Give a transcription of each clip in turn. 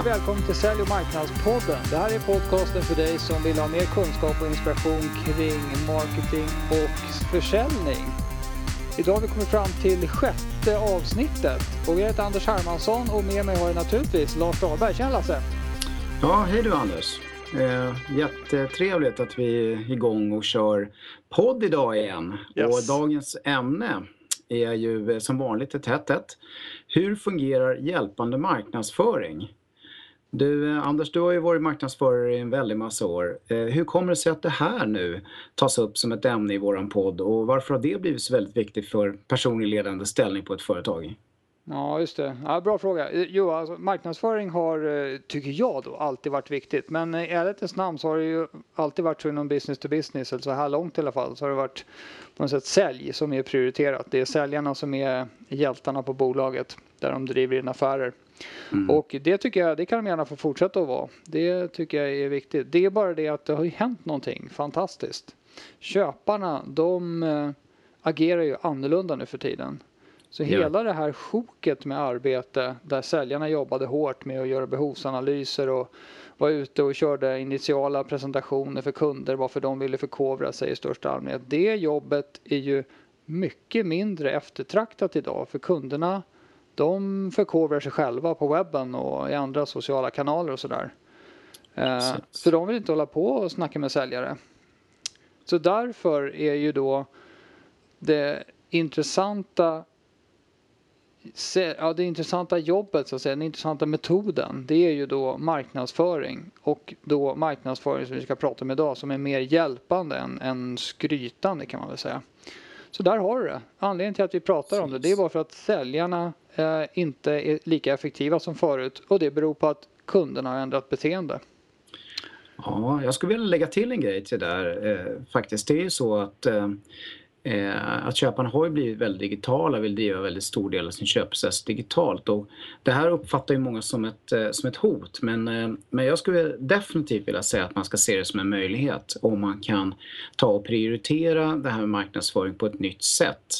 Och välkommen till Sälj och marknadspodden. Det här är podcasten för dig som vill ha mer kunskap och inspiration kring marketing och försäljning. Idag har vi kommit fram till sjätte avsnittet och jag heter Anders Hermansson och med mig har jag naturligtvis Lars Dahlberg. Tjena Lasse! Ja, hej du Anders! Eh, jättetrevligt att vi är igång och kör podd idag igen. Yes. Och dagens ämne är ju eh, som vanligt ett hett ett. Hur fungerar hjälpande marknadsföring? Du eh, Anders, du har ju varit marknadsförare i en väldig massa år. Eh, hur kommer det sig att det här nu tas upp som ett ämne i våran podd och varför har det blivit så väldigt viktigt för personlig ledande ställning på ett företag? Ja, just det. Ja, bra fråga. Eh, jo, alltså, marknadsföring har, tycker jag då, alltid varit viktigt. Men i ärlighetens namn så har det ju alltid varit så inom business to business, eller så här långt i alla fall, så har det varit på något sätt sälj som är prioriterat. Det är säljarna som är hjältarna på bolaget där de driver in affärer. Mm. Och det tycker jag, det kan de gärna få fortsätta att vara. Det tycker jag är viktigt. Det är bara det att det har ju hänt någonting fantastiskt. Köparna, de äh, agerar ju annorlunda nu för tiden. Så ja. hela det här sjoket med arbete där säljarna jobbade hårt med att göra behovsanalyser och var ute och körde initiala presentationer för kunder varför de ville förkovra sig i största allmänhet. Det jobbet är ju mycket mindre eftertraktat idag för kunderna de förkovrar sig själva på webben och i andra sociala kanaler och sådär. Eh, så de vill inte hålla på och snacka med säljare. Så därför är ju då det intressanta ja, det intressanta jobbet, så att säga, den intressanta metoden, det är ju då marknadsföring. Och då marknadsföring som vi ska prata om idag som är mer hjälpande än, än skrytande kan man väl säga. Så där har du det. Anledningen till att vi pratar om det, det är bara för att säljarna Eh, inte är lika effektiva som förut och det beror på att kunderna har ändrat beteende. Ja, jag skulle vilja lägga till en grej till det där eh, faktiskt. Det är ju så att eh, Eh, att köparna har ju blivit väldigt digitala, vill driva väldigt stor del av sin köpprocess digitalt. Och det här uppfattar ju många som ett, eh, som ett hot men, eh, men jag skulle definitivt vilja säga att man ska se det som en möjlighet om man kan ta och prioritera det här med marknadsföring på ett nytt sätt.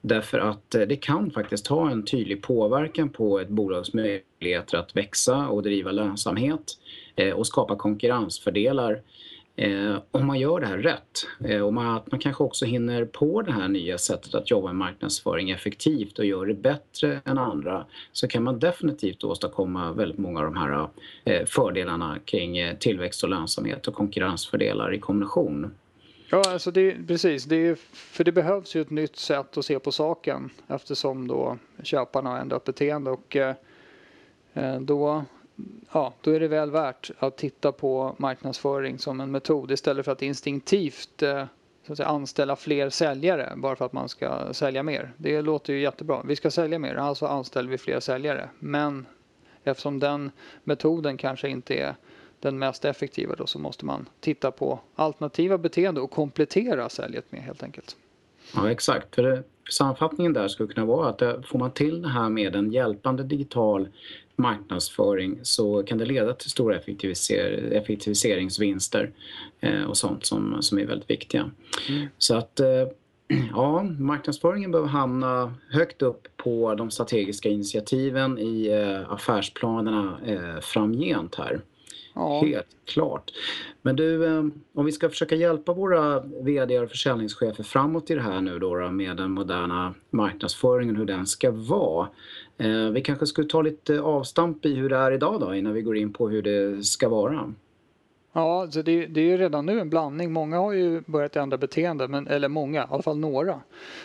Därför att eh, det kan faktiskt ha en tydlig påverkan på ett bolags möjligheter att växa och driva lönsamhet eh, och skapa konkurrensfördelar Eh, om man gör det här rätt eh, och man, att man kanske också hinner på det här nya sättet att jobba med marknadsföring effektivt och gör det bättre än andra så kan man definitivt åstadkomma väldigt många av de här eh, fördelarna kring eh, tillväxt och lönsamhet och konkurrensfördelar i kombination. Ja, alltså det, precis. Det är, för det behövs ju ett nytt sätt att se på saken eftersom då köparna har ändrat beteende och eh, eh då ja, då är det väl värt att titta på marknadsföring som en metod istället för att instinktivt eh, så att säga, anställa fler säljare bara för att man ska sälja mer. Det låter ju jättebra. Vi ska sälja mer, alltså anställer vi fler säljare. Men eftersom den metoden kanske inte är den mest effektiva då så måste man titta på alternativa beteenden och komplettera säljet med helt enkelt. Ja exakt, för det, sammanfattningen där skulle kunna vara att får man till det här med en hjälpande digital marknadsföring så kan det leda till stora effektiviser effektiviseringsvinster eh, och sånt som, som är väldigt viktiga. Mm. Så att eh, ja, marknadsföringen behöver hamna högt upp på de strategiska initiativen i eh, affärsplanerna framgent här. Ja. Helt klart. Men du, eh, om vi ska försöka hjälpa våra VD och försäljningschefer framåt i det här nu då med den moderna marknadsföringen, hur den ska vara. Eh, vi kanske skulle ta lite avstamp i hur det är idag då innan vi går in på hur det ska vara. Ja, så det, det är ju redan nu en blandning. Många har ju börjat ändra beteende, men, eller många, i alla fall några.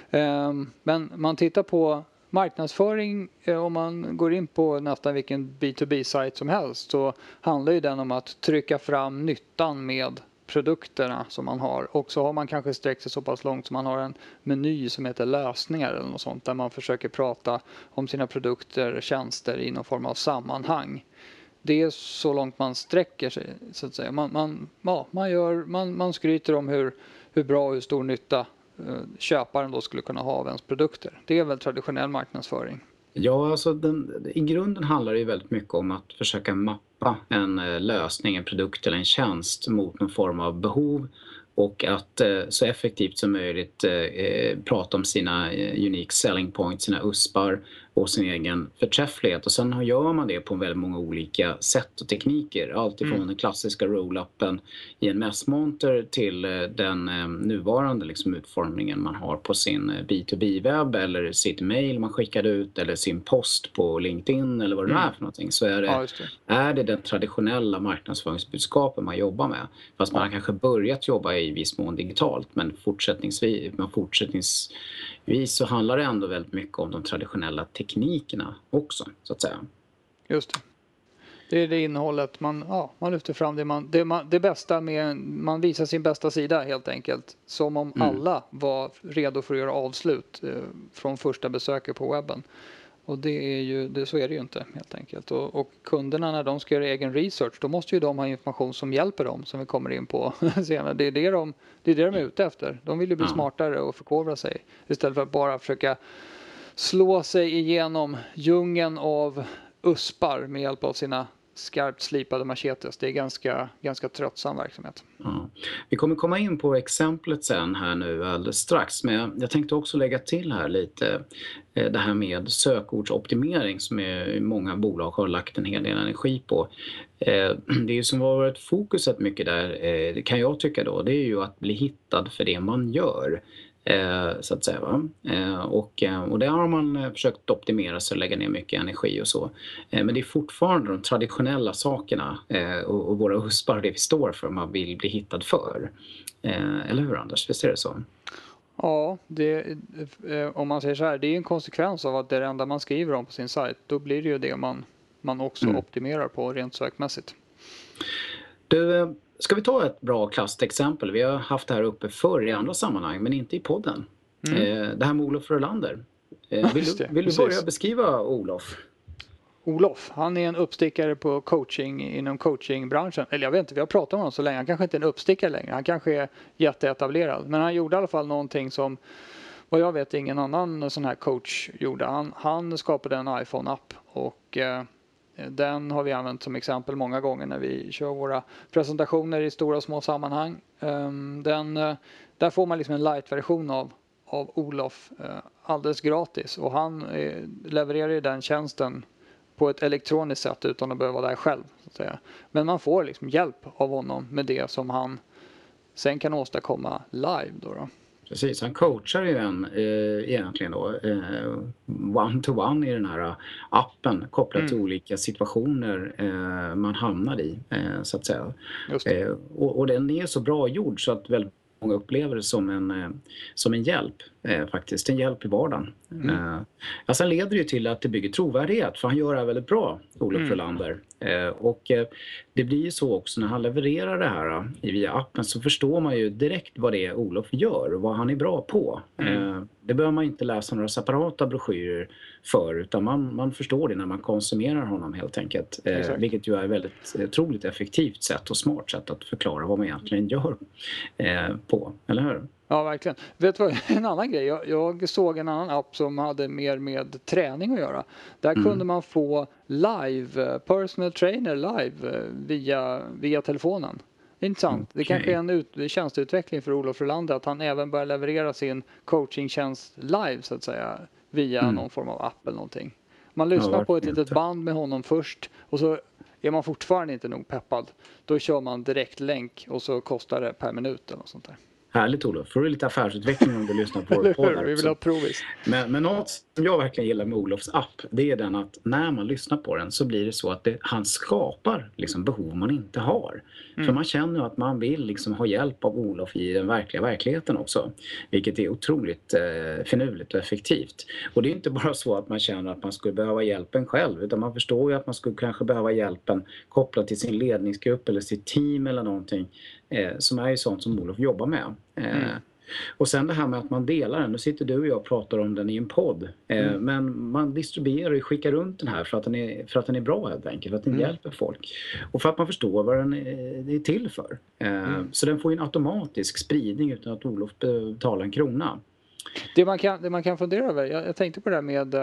Ehm, men man tittar på marknadsföring, eh, om man går in på nästan vilken B2B-sajt som helst så handlar ju den om att trycka fram nyttan med produkterna som man har. Och så har man kanske sträckt sig så pass långt som man har en meny som heter lösningar eller något sånt där man försöker prata om sina produkter, tjänster i någon form av sammanhang. Det är så långt man sträcker sig så att säga. Man, man, ja, man, gör, man, man skryter om hur, hur bra och hur stor nytta Eh, köparen då skulle kunna ha av ens produkter. Det är väl traditionell marknadsföring. Ja, alltså den, i grunden handlar det ju väldigt mycket om att försöka mappa en eh, lösning, en produkt eller en tjänst mot någon form av behov och att eh, så effektivt som möjligt prata om sina unique selling points, sina USPar på sin egen förträfflighet och sen gör man det på väldigt många olika sätt och tekniker. Alltifrån mm. den klassiska roll-upen i en mässmonter till eh, den eh, nuvarande liksom utformningen man har på sin B2B-webb eller sitt mail man skickade ut eller sin post på LinkedIn eller vad det mm. är för någonting. Så är det, ja, det. är det den traditionella marknadsföringsbudskapen man jobbar med. Fast man har kanske börjat jobba i viss mån digitalt men fortsättningsvis, men fortsättningsvis så handlar det ändå väldigt mycket om de traditionella teknikerna också så att säga. Just det. Det är det innehållet man, ja, man lyfter fram. Det, man, det, man, det bästa med, man visar sin bästa sida helt enkelt. Som om mm. alla var redo för att göra avslut eh, från första besöket på webben. Och det är ju, det, så är det ju inte helt enkelt. Och, och, kunderna när de ska göra egen research då måste ju de ha information som hjälper dem som vi kommer in på senare. Det är det de, det är, det de är ute efter. De vill ju bli smartare och förkovra sig istället för att bara försöka slå sig igenom djungeln av uspar med hjälp av sina skarpt slipade machetes. Det är ganska, ganska tröttsam verksamhet. Ja. Vi kommer komma in på exemplet sen här nu alldeles strax men jag, tänkte också lägga till här lite eh, det här med sökordsoptimering som är, många bolag har lagt en hel del energi på. Eh, det är som har varit fokuset mycket där, eh, kan jag tycka då, det är ju att bli hittad för det man gör. Eh, så att säga. Eh, och, eh, och där har man försökt optimera sig och lägga ner mycket energi och så. men det är fortfarande de traditionella sakerna och, och våra huspar, det vi står för, man vill bli hittad för. eller hur Anders, visst är det så? Ja, det, om man säger så här, det är en konsekvens av att det är det enda man skriver om på sin sajt. Då blir det ju det man, man också mm. optimerar på rent sökmässigt. Du, Ska vi ta ett bra klassexempel? Vi har haft det här uppe förr i andra sammanhang men inte i podden. Mm. Eh, det här med Olof Frölander. Eh, vill, du, vill du börja beskriva Olof? Olof, han är en uppstickare på coaching inom coachingbranschen. Eller jag vet inte, vi har pratat om honom så länge. Han kanske inte är en uppstickare längre. Han kanske är jätteetablerad. Men han gjorde i alla fall någonting som vad jag vet ingen annan sån här coach gjorde. Han, han skapade en iPhone-app och eh, Eh, den har vi använt som exempel många gånger när vi kör våra presentationer i stora och små sammanhang. Ehm, den, eh, där får man liksom en light-version av, av Olof eh, alldeles gratis och han levererar ju den tjänsten på ett elektroniskt sätt utan att behöva vara där själv. Så att säga. Men man får liksom hjälp av honom med det som han sen kan åstadkomma live. Då, då. Precis, han coachar ju en eh, egentligen då eh, one to one i den här appen kopplat mm. till olika situationer eh, man hamnar i eh, så att säga. Eh, och, och, den är så bra gjord så att väldigt många upplever det som en, eh, som en hjälp eh, faktiskt, en hjälp i vardagen. Mm. Eh, ja, sen leder det ju till att det bygger trovärdighet för han gör det här väldigt bra, Olof mm. Frölander. Eh, och eh, det blir ju så också när han levererar det här eh, via appen så förstår man ju direkt vad det är Olof gör och vad han är bra på. Mm. Det behöver man inte läsa några separata broschyrer för utan man, man förstår det när man konsumerar honom helt enkelt. Exakt. Vilket ju är ett väldigt otroligt effektivt sätt och smart sätt att förklara vad man egentligen gör på, eller hur? Ja, verkligen. Vet du vad, en annan grej. Jag, jag, såg en annan app som hade mer med träning att göra. Där mm. kunde man få live, eh, personal trainer live eh, via, via telefonen. Intressant. Det kanske är en ut, tjänsteutveckling för Olof Frölander att han även börjar leverera sin coachingtjänst live så att säga via mm. någon form av app eller någonting. Man lyssnar ja, på ett litet band med honom först och så är man fortfarande inte nog peppad. Då kör man direkt länk och så kostar det per minut eller något sånt där. Härligt Olof, får du lite affärsutveckling om du lyssnar på vår podd. Vi vill ha provis. Men, men något som jag verkligen gillar med Olofs app, det är den att när man lyssnar på den så blir det så att det, han skapar liksom behov man inte har. Mm. För man känner att man vill liksom ha hjälp av Olof i den verkliga verkligheten också. Vilket är otroligt eh, finurligt och effektivt. Och det är inte bara så att man känner att man skulle behöva hjälpen själv utan man förstår ju att man skulle kanske behöva hjälpen kopplat till sin ledningsgrupp eller sitt team eller någonting som är ju sånt som Olof jobbar med. Eh, mm. Och sen det här med att man delar den. Nu sitter du och jag och pratar om den i en podd. Eh, mm. Men man distribuerar och skickar runt den här för att den är, för att den är bra helt enkelt. För att den mm. hjälper folk. Och för att man förstår vad den är, till för. Eh, mm. Så den får en automatisk spridning utan att Olof betalar en krona. Det man kan, det man kan fundera över, jag, jag tänkte på det här med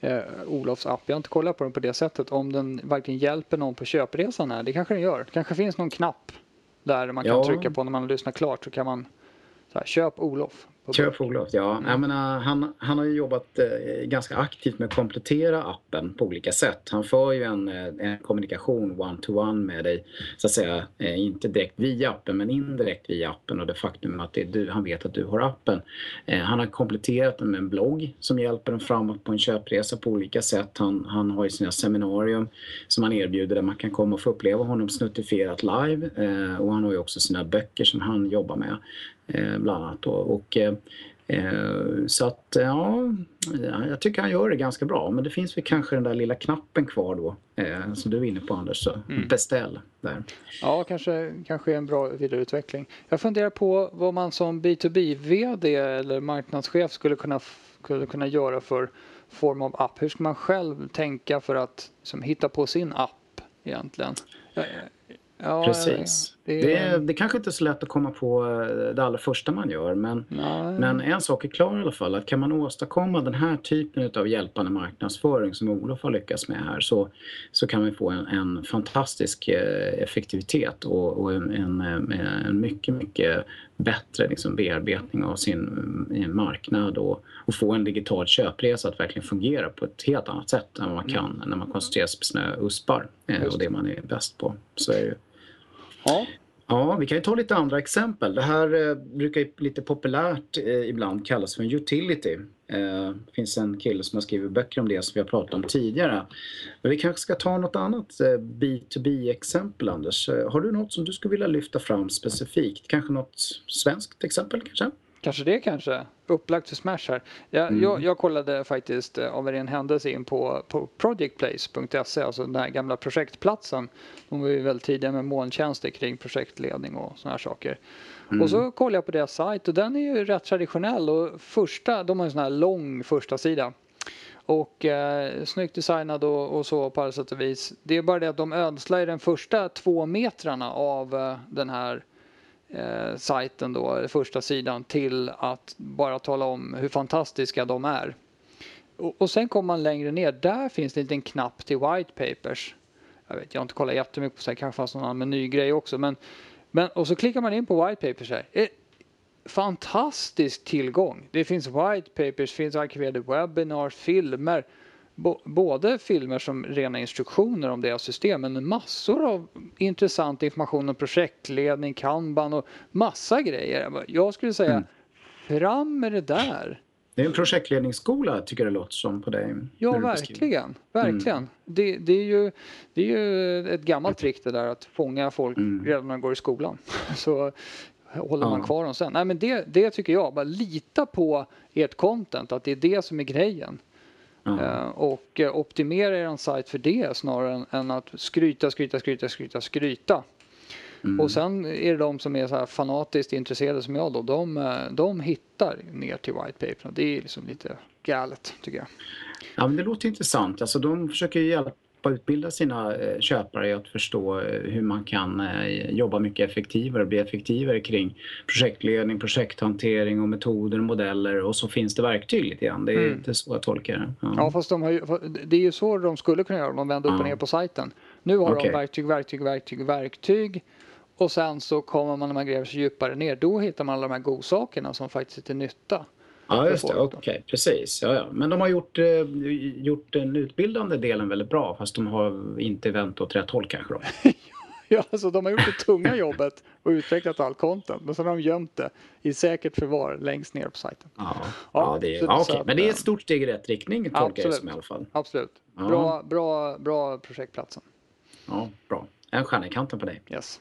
eh, Olofs app. Jag har inte kollat på den på det sättet. Om den verkligen hjälper någon på köpresan här. Det kanske den gör. Det kanske finns någon knapp där man kan ja. trycka på när man lyssnar klart så kan man så här, köp Olof Köp Fogloft, ja. Mm. Jag menar, han, han har ju jobbat eh, ganska aktivt med att komplettera appen på olika sätt. Han för ju en, eh, en kommunikation one-to-one -one med dig, så att säga, eh, inte direkt via appen men indirekt via appen och det faktum att det du, han vet att du har appen. Eh, han har kompletterat den med en blogg som hjälper en framåt på en köpresa på olika sätt. Han, han har ju sina seminarium som han erbjuder där man kan komma och få uppleva honom snuttifierat live eh, och han har ju också sina böcker som han jobbar med. Eh, bland annat. Då. Och, eh, eh, så att ja, jag tycker han gör det ganska bra. Men det finns väl kanske den där lilla knappen kvar då som du är inne på Anders. Så mm. Beställ där. Ja, kanske, kanske en bra vidareutveckling. Jag funderar på vad man som B2B-VD eller marknadschef skulle kunna, skulle kunna göra för form av app. Hur ska man själv tänka för att liksom, hitta på sin app egentligen? Ja, Precis. Det, det, är, det kanske inte är så lätt att komma på eh, det allra första man gör men, men en sak är klar i alla fall att kan man åstadkomma den här typen av hjälpande marknadsföring som Olof har lyckats med här så, så kan vi få en, en fantastisk eh, effektivitet och, och en, en, eh, en, mycket, mycket bättre liksom bearbetning av sin marknad och, och få en digital köpresa att verkligen fungera på ett helt annat sätt än vad man kan mm. när man koncentrerar sig på sina USPar och det man är bäst på. Så är det Ja. Ja, vi kan ju ta lite andra exempel. Det här eh, brukar lite populärt eh, ibland kallas för en utility. Eh, det finns en kille som har skrivit böcker om det som vi har pratat om tidigare. Men vi kanske ska ta något annat eh, B2B-exempel, Anders. Eh, har du något som du skulle vilja lyfta fram specifikt? Kanske något svenskt exempel kanske? Kanske det kanske. Upplagt för Smash här. Jag, mm. jag, jag, kollade faktiskt eh, av en ren händelse in på, på projectplace.se, alltså den här gamla projektplatsen. De var ju väldigt tidiga med molntjänster kring projektledning och sådana här saker. Mm. Och så kollade jag på deras sajt och den är ju rätt traditionell och första, de har en sån här lång första sida och eh, snyggt designad och, och, så på alla sätt och vis. Det är bara det att de ödslar den första två metrarna av eh, den här eh, sajten då, första sidan till att bara tala om hur fantastiska de är. Och, och sen kommer man längre ner, där finns det en liten knapp till white papers. Jag vet, jag har inte kollat jättemycket på det, det kanske fanns någon annan menygrej också. Men, men, och så klickar man in på white papers här. Eh, fantastisk tillgång. Det finns white papers, finns arkiverade webinars, filmer både filmer som rena instruktioner om deras system men massor av intressant information om projektledning, kanban och massa grejer. Jag skulle säga mm. fram med det där. Det är en projektledningsskola tycker jag det låter som på dig. Ja, verkligen. verkligen. Mm. Det, det, är ju, det är ju ett gammalt trick det där att fånga folk mm. redan när de går i skolan. Så håller man kvar dem sen. Nej, men det, det tycker jag. Bara lita på ert content, att det är det som är grejen. Mm. Och eh, optimera er sajt för det snarare än att skryta, skryta, skryta, skryta, skryta. Mm. Och sen är det de som är så här fanatiskt intresserade som jag då, de, eh, de hittar ner till white paper. Det är liksom lite galet tycker jag. Ja men det låter intressant. Alltså de försöker hjälpa hjälpa utbilda sina eh, köpare i att förstå eh, hur man kan eh, jobba mycket effektivare och bli effektivare kring projektledning, projekthantering och metoder och modeller och så finns det verktyg lite grann. Det är mm. inte så jag tolkar det. Ja, ja fast de ju, det är ju så de skulle kunna göra om de vände upp och ner på sajten. Nu har okay. de verktyg, verktyg, verktyg, verktyg och sen så kommer man när man gräver sig djupare ner, då hittar man alla de här godsakerna som faktiskt är till nytta. Ja, just det. Okej, okay, precis. Ja, ja. Men de har gjort, eh, gjort den utbildande delen väldigt bra fast de har inte vänt åt rätt håll kanske då. ja, alltså de har gjort det tunga jobbet och utvecklat all content men sen har de gömt det i säkert förvar längst ner på sajten. Ja, ja, ja det är, ja, okay. men det är ett eh, stort steg i rätt riktning tolkar jag som i alla fall. Absolut. Bra, bra, bra projektplatsen. Ja, bra. En stjärna i kanten på dig. Yes.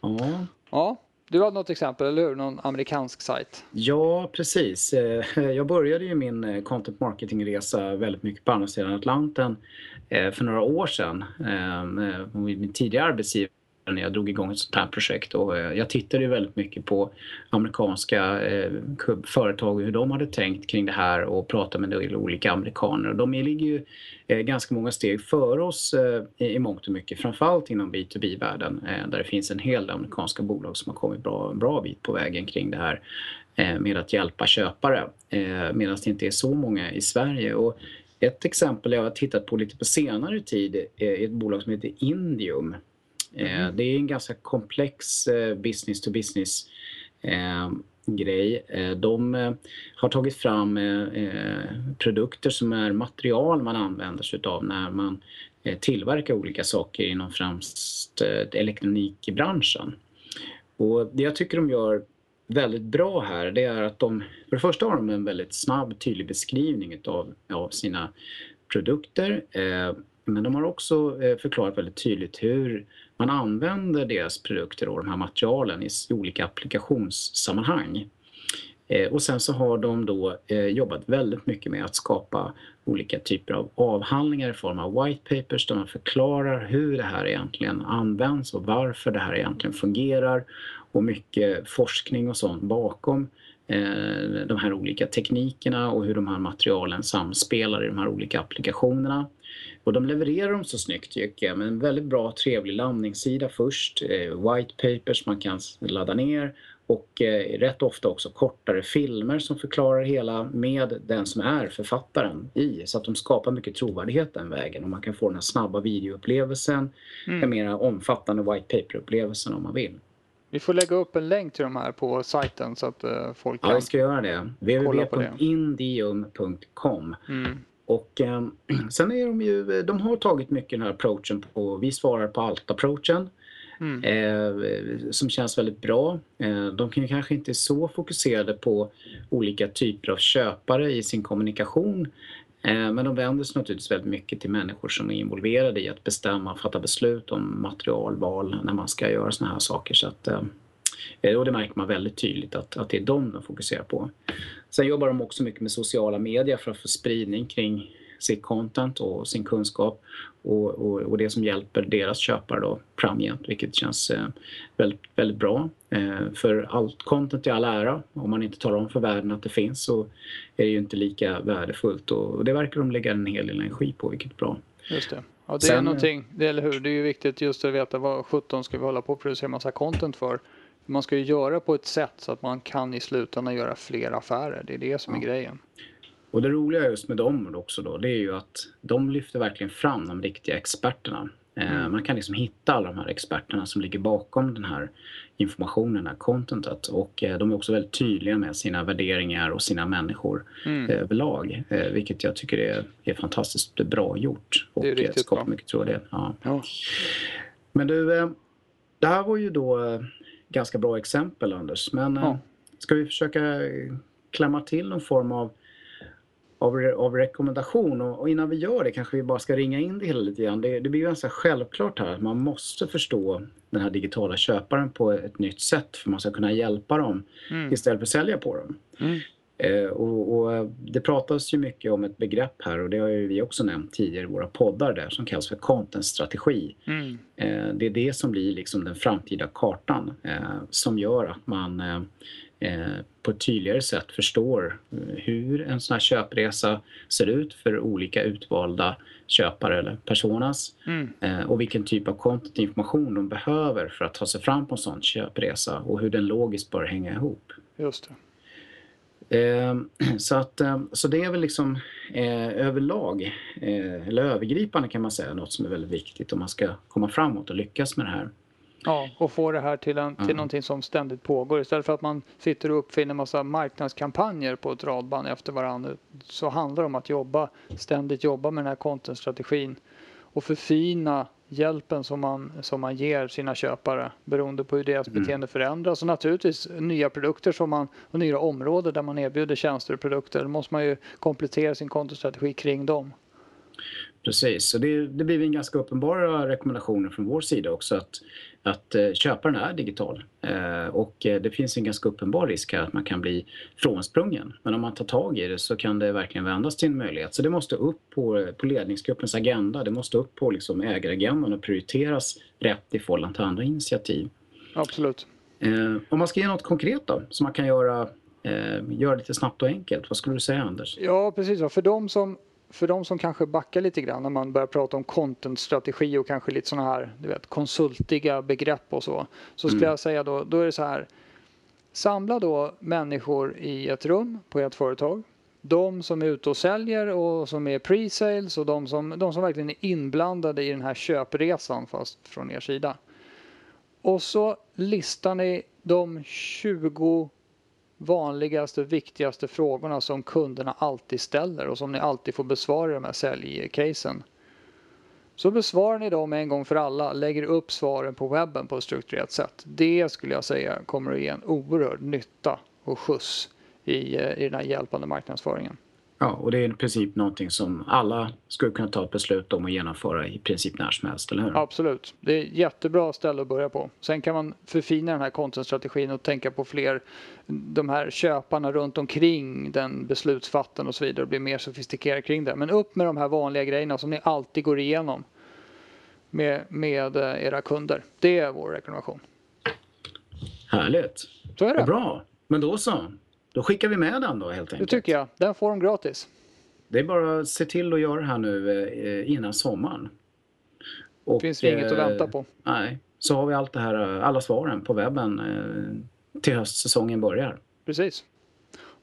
Ja. Ja, du har något exempel, eller hur? Någon amerikansk sajt? Ja, precis. Eh, jag började ju min eh, content marketing-resa väldigt mycket på andra sidan Atlanten eh, för några år sedan. Min tidigare arbetsgivare när jag drog igång ett sånt här projekt. Och eh, jag tittade ju väldigt mycket på amerikanska eh, företag och hur de hade tänkt kring det här och pratade med en del olika amerikaner. Och de ligger ju eh, ganska många steg före oss i mångt och mycket, framförallt inom B2B-världen där det finns en hel del amerikanska bolag som har kommit bra, bra bit på vägen kring det här med att hjälpa köpare medan det inte är så många i Sverige. Och ett exempel jag har tittat på lite på senare tid är ett bolag som heter Indium. Mm. Det är en ganska komplex business to business grej. De har tagit fram produkter som är material man använder sig av när man tillverkar olika saker inom främst elektronikbranschen. Och det jag tycker de gör väldigt bra här det är att de, för det första har de en väldigt snabb tydlig beskrivning utav, av sina produkter. Eh, men de har också eh, förklarat väldigt tydligt hur man använder deras produkter och de här materialen i olika applikationssammanhang. Eh, och sen så har de då eh, jobbat väldigt mycket med att skapa olika typer av avhandlingar i form av white papers där man förklarar hur det här egentligen används och varför det här egentligen fungerar och mycket forskning och sånt bakom eh, de här olika teknikerna och hur de här materialen samspelar i de här olika applikationerna. Och de levererar dem så snyggt tycker jag med en väldigt bra trevlig landningssida först, eh, white papers man kan ladda ner och eh, rätt ofta också kortare filmer som förklarar hela med den som är författaren i så att de skapar mycket trovärdighet den vägen och man kan få den här snabba videoupplevelsen, mm. den mera omfattande white paper-upplevelsen om man vill. Vi får lägga upp en länk till de här på sajten så att uh, folk kan Ja, vi ska göra det. www.indium.com mm. Och eh, sen är de ju, de har tagit mycket den här approachen på, vi svarar på allt-approachen. Mm. Eh, som känns väldigt bra. Eh, de kan kanske inte så fokuserade på olika typer av köpare i sin kommunikation Eh, men de vänder sig naturligtvis väldigt mycket till människor som är involverade i att bestämma fatta beslut om materialval när man ska göra såna här saker. Så att, eh, och det märker man väldigt tydligt att, att det är dem de fokuserar på. Sen jobbar de också mycket med sociala medier för att få spridning kring sitt content och sin kunskap och, och, och det som hjälper deras köpare då framgent, vilket känns eh, väldigt, väldigt bra. Eh, för allt content i all ära, om man inte talar om för världen att det finns så är det ju inte lika värdefullt och, och det verkar de lägga en hel del energi på, vilket är bra. Just det. Ja, det Sen, är någonting, det, eller hur? Det är ju viktigt just att veta vad 17 ska vi hålla på och producera massa content för. Man ska ju göra på ett sätt så att man kan i slutändan göra fler affärer. Det är det som är grejen. Och det roliga just med dem också då, det är ju att de lyfter verkligen fram de riktiga experterna. Eh, mm. Man kan liksom hitta alla de här experterna som ligger bakom den här informationen, det här contentet. Och eh, de är också väldigt tydliga med sina värderingar och sina människor mm. Eh, överlag. Vilket jag tycker är, är fantastiskt bra gjort. Och det är skapar bra. mycket trovärdighet. Ja. ja. Men du, det här var ju då ganska bra exempel Anders. Men ja. ska vi försöka klämma till någon form av av, av rekommendation. Och, och, innan vi gör det kanske vi bara ska ringa in det hela lite grann. Det, det blir ganska självklart här att man måste förstå den här digitala köparen på ett nytt sätt för man ska kunna hjälpa dem mm. istället för att sälja på dem. Mm. Eh, och, och, det pratas ju mycket om ett begrepp här och det har ju vi också nämnt tidigare i våra poddar där som kallas för content-strategi. Mm. Eh, det är det som blir liksom den framtida kartan eh, som gör att man eh, Eh, på ett tydligare sätt förstår eh, hur en sån här köpresa ser ut för olika utvalda köpare eller personas mm. Eh, och vilken typ av content information de behöver för att ta sig fram på en sån köpresa och hur den logiskt bör hänga ihop. Just det. Så, att, så det är väl liksom eh, överlag, eh, eller övergripande kan man säga, något som är väldigt viktigt om man ska komma framåt och lyckas med det här. Ja, och få det här till, en, till mm. någonting som ständigt pågår. Istället för att man sitter och uppfinner massa marknadskampanjer på ett radband efter varandra så handlar det om att jobba, ständigt jobba med den här contentstrategin och förfina hjälpen som man, som man ger sina köpare beroende på hur deras mm. beteende förändras och naturligtvis nya produkter som man, och nya områden där man erbjuder tjänster och produkter. Då måste man ju komplettera sin contentstrategi kring dem. Precis, så det, det blir en ganska uppenbara rekommendationer från vår sida också att att eh, köparen är digital eh, och eh, det finns en ganska uppenbar risk här att man kan bli frånsprungen. Men om man tar tag i det så kan det verkligen vändas till en möjlighet. Så det måste upp på, på ledningsgruppens agenda, det måste upp på liksom ägaragendan och prioriteras rätt i förhållande till andra initiativ. Absolut. Om man ska ge något konkret då, som man kan göra, göra lite snabbt och enkelt, vad skulle du säga Anders? Ja precis, för de som för de som kanske backar lite grann när man börjar prata om contentstrategi och kanske lite sådana här du vet, konsultiga begrepp och så. Så skulle mm. jag säga då, då är det så här. Samla då människor i ett rum på ett företag. De som är ute och säljer och som är pre-sales och de som, de som verkligen är inblandade i den här köpresan fast från er sida. Och så listar ni de 20 vanligaste, viktigaste frågorna som kunderna alltid ställer och som ni alltid får besvara i de här säljcasen. Så besvarar ni dem en gång för alla, lägger upp svaren på webben på ett strukturerat sätt. Det skulle jag säga kommer att ge en oerhörd nytta och skjuts i, eh, i den här hjälpande marknadsföringen. Ja, och det är i princip någonting som alla skulle kunna ta ett beslut om att genomföra i princip när som helst, eller hur? Absolut. Det är ett jättebra ställe att börja på. Sen kan man förfina den här contentstrategin och tänka på fler, de här köparna runt omkring den beslutsfattaren och så vidare och bli mer sofistikerad kring det. Men upp med de här vanliga grejerna som ni alltid går igenom med, med eh, era kunder. Det är vår rekommendation. Härligt. Så är det. Bra. Men då så. Då skickar vi med den då helt enkelt. Det tycker jag. Den får de gratis. Det är bara att se till att göra det här nu eh, innan sommaren. Och, det finns inget att eh, vänta på. Nej, så har vi allt det här, alla svaren på webben eh, till höstsäsongen börjar. Precis.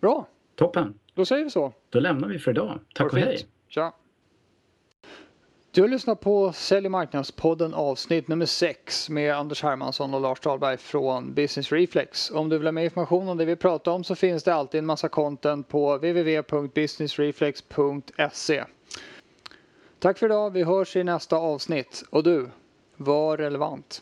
Bra. Toppen. Då säger vi så. Då lämnar vi för idag. Tack och hej. Tja. Du har lyssnat på Sälj och marknadspodden avsnitt nummer 6 med Anders Hermansson och Lars Dahlberg från Business Reflex. Om du vill ha mer information om det vi pratar om så finns det alltid en massa content på www.businessreflex.se. Tack för idag, vi hörs i nästa avsnitt och du, var relevant.